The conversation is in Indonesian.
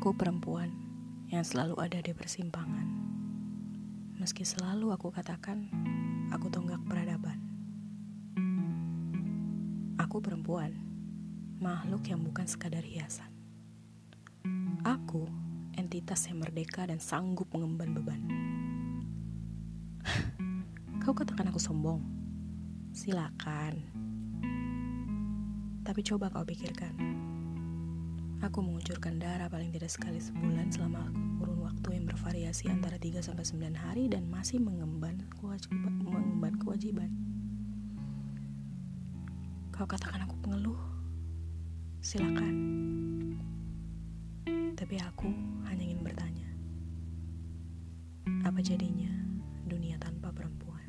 Aku perempuan yang selalu ada di persimpangan. Meski selalu aku katakan, aku tonggak peradaban. Aku perempuan, makhluk yang bukan sekadar hiasan. Aku, entitas yang merdeka dan sanggup mengemban beban. Kau katakan aku sombong? Silakan. Tapi coba kau pikirkan. Aku mengucurkan darah paling tidak sekali sebulan selama kurun waktu yang bervariasi antara 3 sampai 9 hari dan masih mengemban kewajiban, mengemban kewajiban. Kau katakan aku pengeluh? Silakan. Tapi aku hanya ingin bertanya. Apa jadinya dunia tanpa perempuan?